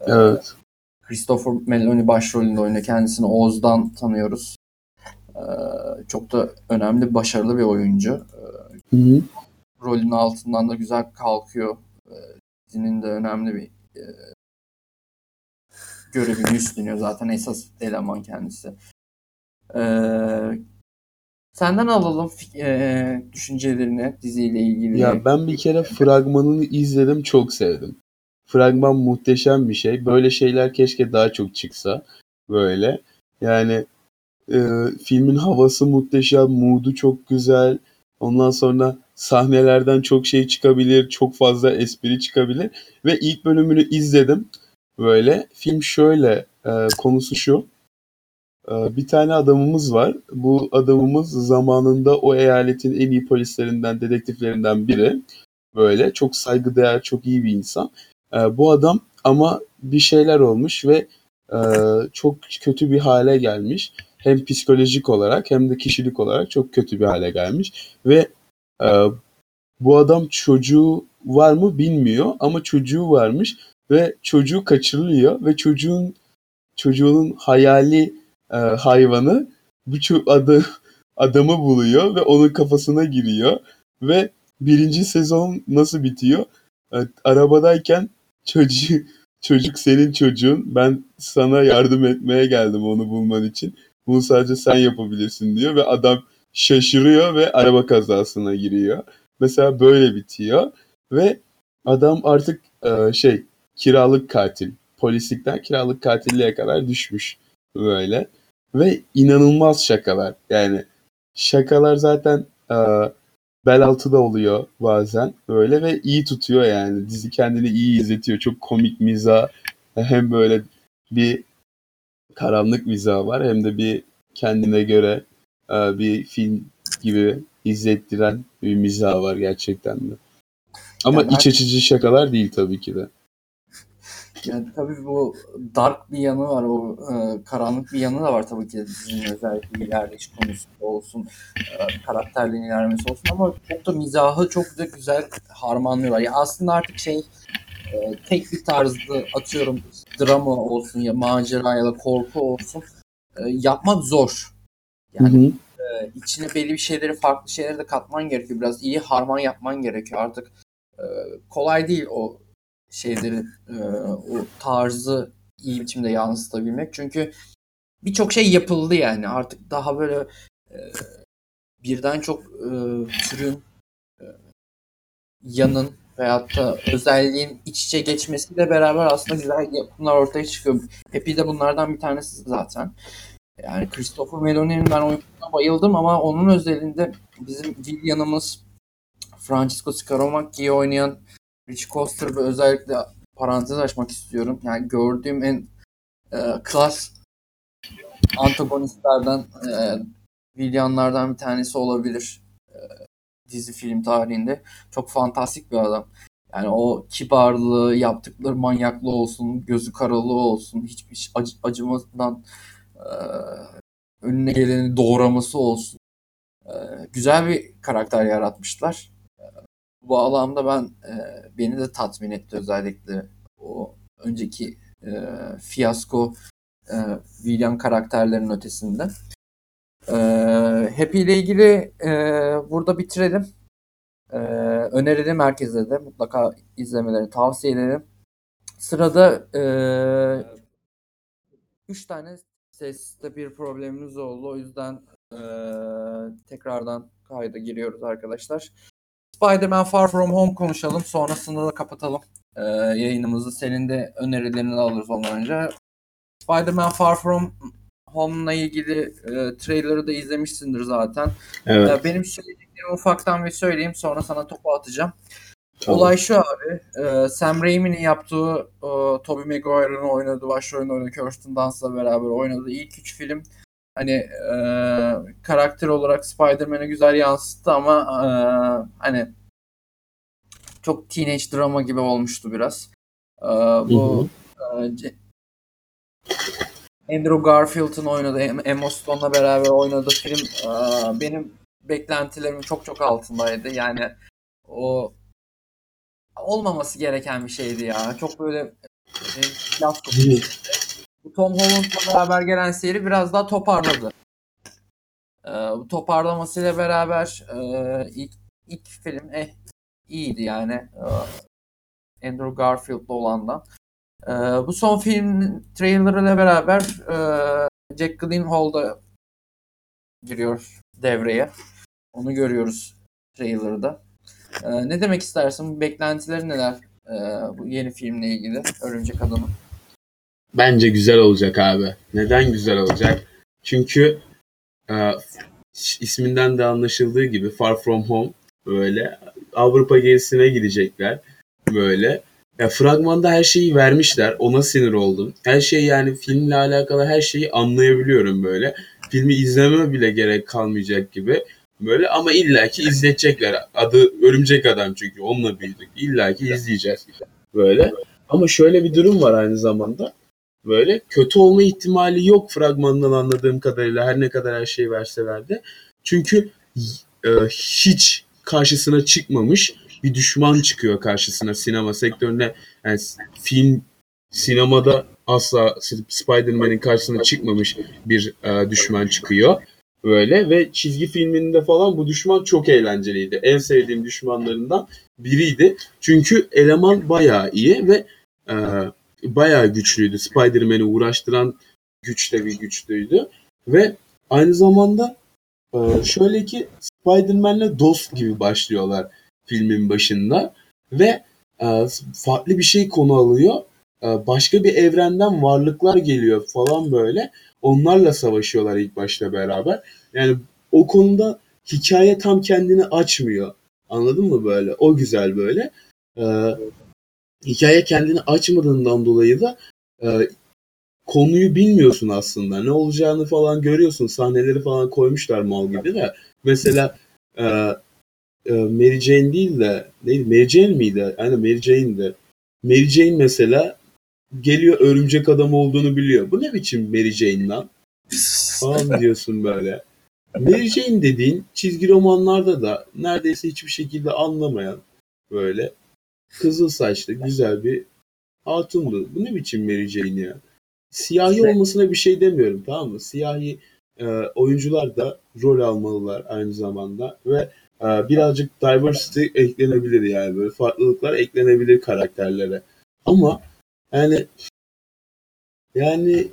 Ee, evet. Christopher Meloni başrolünde oynuyor. Kendisini Oğuz'dan tanıyoruz. Ee, çok da önemli, başarılı bir oyuncu. Ee, hı hı. Rolün altından da güzel kalkıyor dizinin de önemli bir e, görevini üstleniyor zaten esas eleman kendisi. Senden alalım e, düşüncelerini diziyle ilgili. Ya ben bir kere fragmanını izledim çok sevdim. Fragman muhteşem bir şey. Böyle şeyler keşke daha çok çıksa. Böyle. Yani e, filmin havası muhteşem, mood'u çok güzel. Ondan sonra sahnelerden çok şey çıkabilir, çok fazla espri çıkabilir. Ve ilk bölümünü izledim. Böyle film şöyle, e, konusu şu. E, bir tane adamımız var. Bu adamımız zamanında o eyaletin en iyi polislerinden, dedektiflerinden biri. Böyle çok saygıdeğer, çok iyi bir insan. E, bu adam ama bir şeyler olmuş ve e, çok kötü bir hale gelmiş. Hem psikolojik olarak hem de kişilik olarak çok kötü bir hale gelmiş. Ve e, bu adam çocuğu var mı bilmiyor ama çocuğu varmış ve çocuğu kaçırılıyor ve çocuğun çocuğun hayali e, hayvanı bu ço- adı, adamı buluyor ve onun kafasına giriyor ve birinci sezon nasıl bitiyor? E, arabadayken çocuğu çocuk senin çocuğun ben sana yardım etmeye geldim onu bulman için. Bunu sadece sen yapabilirsin diyor ve adam şaşırıyor ve araba kazasına giriyor. Mesela böyle bitiyor ve adam artık e, şey kiralık katil. Polislikten kiralık katilliğe kadar düşmüş böyle. Ve inanılmaz şakalar. Yani şakalar zaten e, bel altı da oluyor bazen böyle ve iyi tutuyor yani. Dizi kendini iyi izletiyor. Çok komik miza hem böyle bir karanlık miza var hem de bir kendine göre e, bir film gibi izlettiren bir mizah var gerçekten de. Ama Yani iç açıcı şakalar değil tabii ki de. Yani tabii bu dark bir yanı var, o e, karanlık bir yanı da var tabii ki dizinin özellikle ilerleyiş konusu olsun, e, karakterlerin ilerlemesi olsun ama çok da mizahı çok da güzel harmanlıyorlar. Ya aslında artık şey e, tek bir tarzda atıyorum drama olsun ya macera ya da korku olsun e, yapmak zor. Yani Hı hı. e, içine belli bir şeyleri farklı şeyleri de katman gerekiyor. Biraz iyi harman yapman gerekiyor. Artık e, kolay değil o şeyleri e, o tarzı iyi biçimde yansıtabilmek. Çünkü birçok şey yapıldı yani. Artık daha böyle e, birden çok e, türün e, yanın veyahut da özelliğin iç içe geçmesiyle beraber aslında güzel yapımlar ortaya çıkıyor. Happy de bunlardan bir tanesi zaten. Yani Christopher Meloni'nin ben oyununa bayıldım ama onun özelinde bizim Villian'ımız Francisco Scaramanchi'yi oynayan Rich Coster ve özellikle parantez açmak istiyorum. Yani gördüğüm en e, klas antagonistlerden e, Villian'lardan bir tanesi olabilir e, dizi film tarihinde. Çok fantastik bir adam. Yani o kibarlığı, yaptıkları manyaklığı olsun, gözü karalığı olsun, hiçbir acı, acımadan e, önüne geleni doğraması olsun. E, güzel bir karakter yaratmışlar. Bu alanda ben e, beni de tatmin etti özellikle o önceki e, fiyasko e, William karakterlerinin ötesinde. E, Happy ile ilgili e, burada bitirelim. E, önerelim herkese de mutlaka izlemelerini tavsiye ederim. Sırada e, üç tane seste bir problemimiz oldu. O yüzden e, tekrardan kayda giriyoruz arkadaşlar. Spider-Man Far From Home konuşalım. Sonrasında da kapatalım e, yayınımızı. Senin de önerilerini alırız ondan önce. Spider-Man Far From Home'la ilgili e, trailer'ı da izlemişsindir zaten. Evet. E, benim söylediklerimi ufaktan bir söyleyeyim sonra sana topu atacağım. Tamam. Olay şu abi. e, Sam Raimi'nin yaptığı e, Tobey Maguire'ın oynadığı başrolünü oynadığı Kirsten Dunst'la beraber oynadığı ilk üç film hani e, karakter olarak Spider-Man'i güzel yansıttı ama e, hani çok teenage drama gibi olmuştu biraz. E, bu e, Andrew Garfield'ın oynadığı, Em- Emma Stone'la beraber oynadığı film e, benim beklentilerimin çok çok altındaydı. Yani o olmaması gereken bir şeydi ya. Çok böyle e, laf. Bu Tom Holland'la beraber gelen seri biraz daha toparladı. Ee, bu toparlamasıyla beraber e, ilk, ilk film eh, iyiydi yani. Ee, Andrew Garfield'la olandan. Ee, bu son film trailerıyla beraber e, Jack Gyllenhaal da giriyor devreye. Onu görüyoruz trailer'da. Ee, ne demek istersin? Beklentileri neler? Ee, bu yeni filmle ilgili Örümcek Adam'ın. Bence güzel olacak abi. Neden güzel olacak? Çünkü e, isminden de anlaşıldığı gibi Far From Home böyle Avrupa gezisine gidecekler böyle. Ya fragmanda her şeyi vermişler. Ona sinir oldum. Her şey yani filmle alakalı her şeyi anlayabiliyorum böyle. Filmi izleme bile gerek kalmayacak gibi. Böyle ama illaki izletecekler. Adı Örümcek Adam çünkü onunla büyüdük. İllaki izleyeceğiz böyle. Ama şöyle bir durum var aynı zamanda. Böyle kötü olma ihtimali yok fragmandan anladığım kadarıyla her ne kadar her şey verseler de. Çünkü e, hiç karşısına çıkmamış bir düşman çıkıyor karşısına sinema sektörüne. Yani film sinemada asla Spider-Man'in karşısına çıkmamış bir e, düşman çıkıyor. Böyle ve çizgi filminde falan bu düşman çok eğlenceliydi. En sevdiğim düşmanlarından biriydi. Çünkü eleman bayağı iyi ve e, bayağı güçlüydü. Spider-Man'i uğraştıran güçte bir güçlüydü. Ve aynı zamanda e, şöyle ki Spider-Man'le dost gibi başlıyorlar filmin başında. Ve e, farklı bir şey konu alıyor. E, başka bir evrenden varlıklar geliyor falan böyle. Onlarla savaşıyorlar ilk başta beraber. Yani o konuda hikaye tam kendini açmıyor. Anladın mı böyle? O güzel böyle. Ee, hikaye kendini açmadığından dolayı da e, konuyu bilmiyorsun aslında. Ne olacağını falan görüyorsun. Sahneleri falan koymuşlar mal gibi de. Mesela e, e, Mary Jane değil de neydi? Mary Jane miydi? Aynen Mary Jane'di. Mary Jane mesela geliyor örümcek adam olduğunu biliyor. Bu ne biçim Mary Jane lan? Falan diyorsun böyle. Mary Jane dediğin çizgi romanlarda da neredeyse hiçbir şekilde anlamayan böyle kızıl saçlı güzel bir hatundu. Bu ne biçim Mary Jane ya? Siyahi olmasına bir şey demiyorum tamam mı? Siyahi e, oyuncular da rol almalılar aynı zamanda ve e, birazcık diversity eklenebilir yani böyle farklılıklar eklenebilir karakterlere. Ama yani yani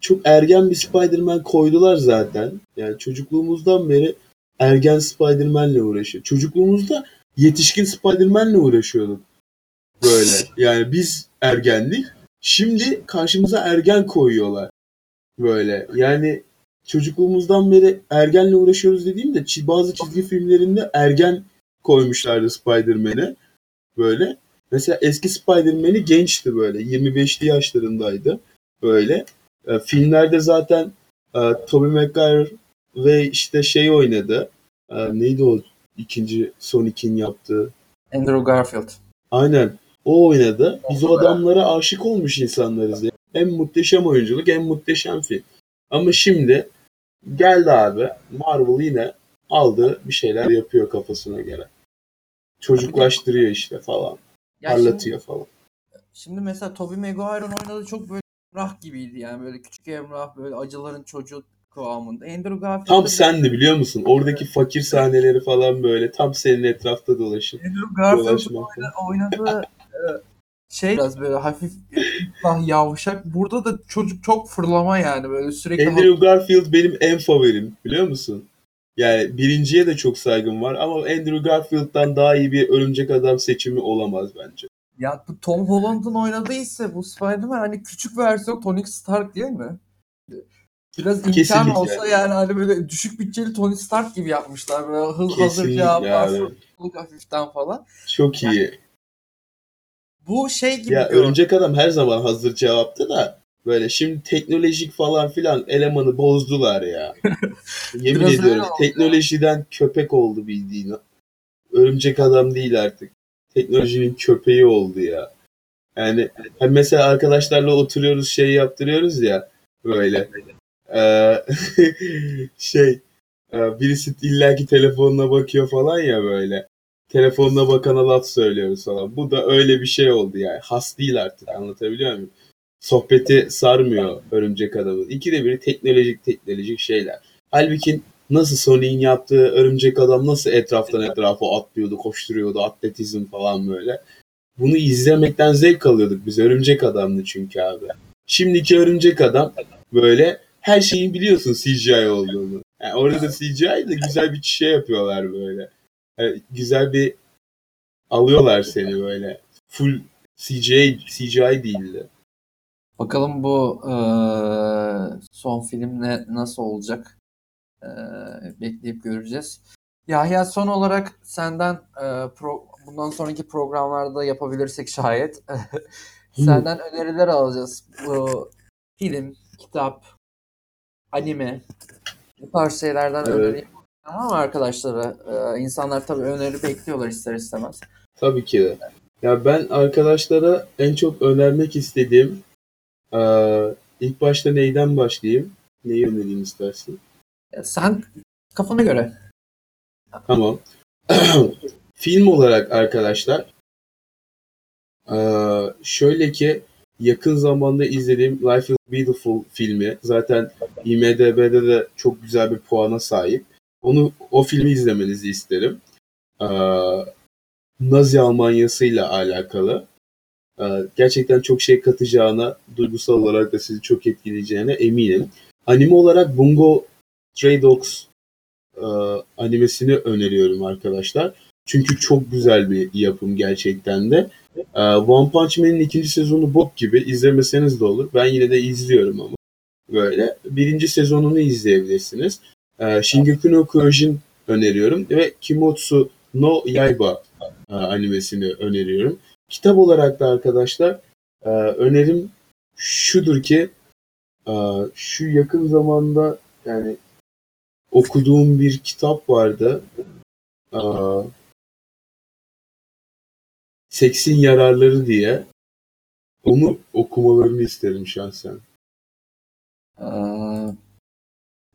çok ergen bir Spider-Man koydular zaten. Yani çocukluğumuzdan beri ergen Spider-Man'le uğraşıyor. Çocukluğumuzda yetişkin Spider-Man'le uğraşıyorduk. Böyle. Yani biz ergendik. Şimdi karşımıza ergen koyuyorlar. Böyle. Yani çocukluğumuzdan beri ergenle uğraşıyoruz dediğimde bazı çizgi filmlerinde ergen koymuşlardı Spider-Man'e. Böyle. Mesela eski Spider-Man'i gençti böyle. 25'li yaşlarındaydı. Böyle. E, filmlerde zaten e, Tobey Maguire ve işte şey oynadı. E, neydi o ikinci Sonic'in yaptığı? Andrew Garfield. Aynen. O oynadı. Biz o adamlara aşık olmuş insanlarız. Ya. Hem muhteşem oyunculuk hem muhteşem film. Ama şimdi geldi abi Marvel yine aldı bir şeyler yapıyor kafasına göre. Çocuklaştırıyor işte falan. Ya parlatıyor şimdi, falan. Şimdi mesela Tobey Maguire'ın oynadığı çok böyle Emrah gibiydi yani böyle küçük Emrah böyle acıların çocuğu kıvamında. Andrew Garfield tam sendi biliyor musun? Oradaki fakir sahneleri falan böyle tam senin etrafta dolaşın. Andrew Garfield'ın oynadığı e, şey biraz böyle hafif daha yavşak. Burada da çocuk çok fırlama yani böyle sürekli. Andrew Garfield benim en favorim biliyor musun? Yani birinciye de çok saygım var ama Andrew Garfield'dan daha iyi bir örümcek adam seçimi olamaz bence. Ya bu Tom Holland'ın oynadıysa bu Spider-Man hani küçük versiyon Tony Stark değil mi? Biraz imkan Kesinlikle. olsa yani hani böyle düşük bütçeli Tony Stark gibi yapmışlar. Böyle hız hazır cevaplar, yani. hafiften falan. Çok iyi. Yani, bu şey gibi. Ya örümcek adam her zaman hazır cevaptı da böyle şimdi teknolojik falan filan elemanı bozdular ya. Yemin Biraz ediyorum teknolojiden ya. köpek oldu bildiğin. Örümcek adam değil artık teknolojinin köpeği oldu ya. Yani hani mesela arkadaşlarla oturuyoruz şey yaptırıyoruz ya böyle. Ee, şey e, birisi illaki telefonuna bakıyor falan ya böyle. Telefonuna bakana laf söylüyoruz falan. Bu da öyle bir şey oldu yani. Has değil artık anlatabiliyor muyum? Sohbeti sarmıyor örümcek adamın. İkide biri teknolojik teknolojik şeyler. Halbuki nasıl Sonic'in yaptığı örümcek adam nasıl etraftan etrafa atlıyordu, koşturuyordu, atletizm falan böyle. Bunu izlemekten zevk alıyorduk biz. Örümcek adamdı çünkü abi. Şimdiki örümcek adam böyle her şeyin biliyorsun CGI olduğunu. Yani orada CGI de güzel bir şey yapıyorlar böyle. Yani güzel bir alıyorlar seni böyle. Full CGI, CGI değildi. Bakalım bu e, son film ne, nasıl olacak? Ee, bekleyip göreceğiz. Yahya son olarak senden e, pro, bundan sonraki programlarda yapabilirsek şayet senden öneriler alacağız. Bu film, kitap, anime bu tarz şeylerden Evet. öneri mı arkadaşlara? Ee, insanlar tabii öneri bekliyorlar ister istemez. Tabii ki de. Ya ben arkadaşlara en çok önermek istediğim eee, ilk başta neyden başlayayım? Neyi önereyim istersin? Ya sen kafana göre. Tamam. Film olarak arkadaşlar eee, şöyle ki yakın zamanda izlediğim Life is Beautiful filmi zaten IMDb'de de çok güzel bir puana sahip. Onu o filmi izlemenizi isterim. Eee, Nazi Almanyası'yla alakalı. Eee, gerçekten çok şey katacağına, duygusal olarak da sizi çok etkileyeceğine eminim. Anime olarak Bungo Stray Dogs e, animesini öneriyorum arkadaşlar. Çünkü çok güzel bir yapım gerçekten de. E, One Punch Man'in ikinci sezonu bok gibi. izlemeseniz de olur. Ben yine de izliyorum ama. Böyle. Birinci sezonunu izleyebilirsiniz. E, Shingeki no Kyojin öneriyorum. Ve Kimotsu no Yaiba e, animesini öneriyorum. Kitap olarak da arkadaşlar e, önerim şudur ki e, şu yakın zamanda yani okuduğum bir kitap vardı. Aa, Seksin Yararları diye. Onu okumalarını isterim şahsen. Ee,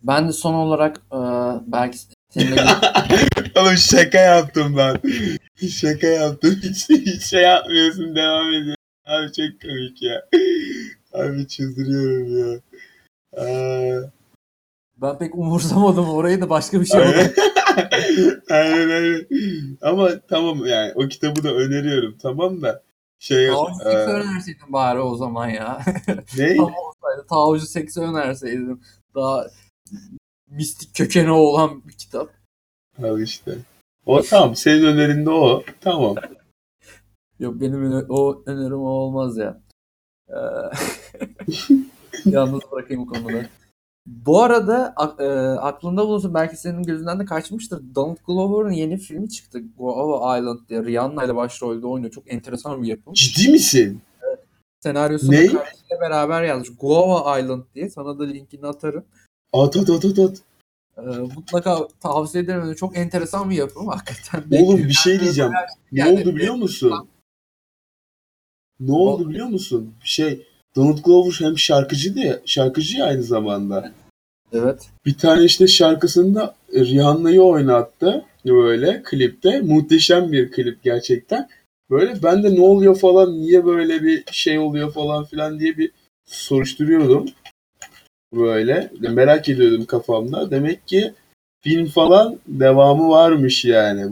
ben de son olarak e, belki seninle Oğlum şaka yaptım ben. şaka yaptım. Hiç, hiç şey yapmıyorsun. Devam ediyorsun. Abi çok komik ya. Abi çıldırıyorum ya. Aa, ben pek umursamadım orayı da başka bir şey oldu. aynen aynen. Ama tamam yani o kitabı da öneriyorum tamam da şey Tavucu e, önerseydin bari o zaman ya. ne? Tam olsaydı tavucu seksi önerseydim. Daha mistik kökeni olan bir kitap. Al işte. O tamam senin önerinde o. Tamam. Yok benim öne- o önerim o olmaz ya. Ee, yalnız bırakayım bu konuda. Bu arada a- e, aklında bulunsun belki senin gözünden de kaçmıştır. Donald Glover'ın yeni filmi çıktı. Guava Island diye. Rihanna ile başrolde oynuyor. Çok enteresan bir yapım. Ciddi misin? Senaryosunu Ne? kardeşiyle beraber yazmış. Guava Island diye. Sana da linkini atarım. At at at at at. Ee, mutlaka tavsiye ederim. Çok enteresan bir yapım hakikaten. Oğlum bir şey diyeceğim. Ne Yani- oldu biliyor musun? Ne oldu biliyor musun? Şey Donald Glover hem şarkıcı da şarkıcı ya aynı zamanda. Evet. Bir tane işte şarkısında Rihanna'yı oynattı böyle klipte. Muhteşem bir klip gerçekten. Böyle ben de ne oluyor falan niye böyle bir şey oluyor falan filan diye bir soruşturuyordum. Böyle merak ediyordum kafamda. Demek ki film falan devamı varmış yani.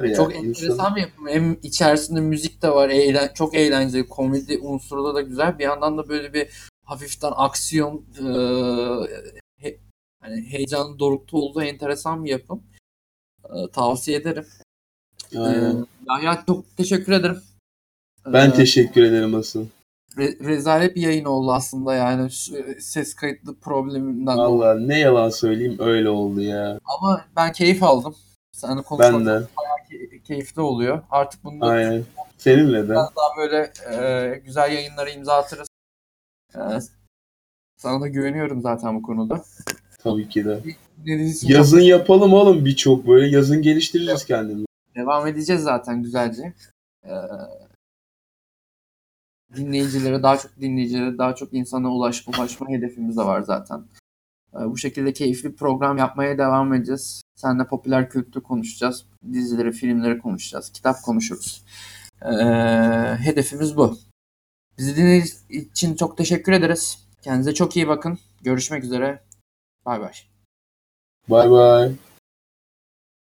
Yani çok enteresan bir yapım. Hem içerisinde müzik de var. Eğlen çok eğlenceli. Komedi unsuru da güzel. Bir yandan da böyle bir hafiften aksiyon e, he- hani heyecanın dorukta olduğu enteresan bir yapım. E, tavsiye ederim. Aynen. E, Yahya çok teşekkür ederim. Ben E, teşekkür ederim asıl. re- rezalet bir yayın oldu aslında yani şu ses kayıtlı probleminden. Allah ne yalan söyleyeyim öyle oldu ya. Ama ben keyif aldım. Seninle konuşmak Ben de. key- keyifli oluyor. Artık bunu Aynen. Seninle de. biraz daha böyle e, güzel yayınlara imza atarız. E, sana da güveniyorum zaten bu konuda. Tabii ki de. İçin Yazın yapalım oğlum birçok böyle. Yazın geliştiririz kendimizi. devam edeceğiz zaten güzelce. E, dinleyicilere, daha çok dinleyicilere, daha çok insana ulaşma, ulaşma hedefimiz de var zaten. E, bu şekilde keyifli program yapmaya devam edeceğiz. Seninle popüler kültür konuşacağız. Dizileri, filmleri konuşacağız. Kitap konuşuruz. E, hedefimiz bu. Bizi dinlediğiniz için çok teşekkür ederiz. Kendinize çok iyi bakın. Görüşmek üzere. Bay bay. Bay bay.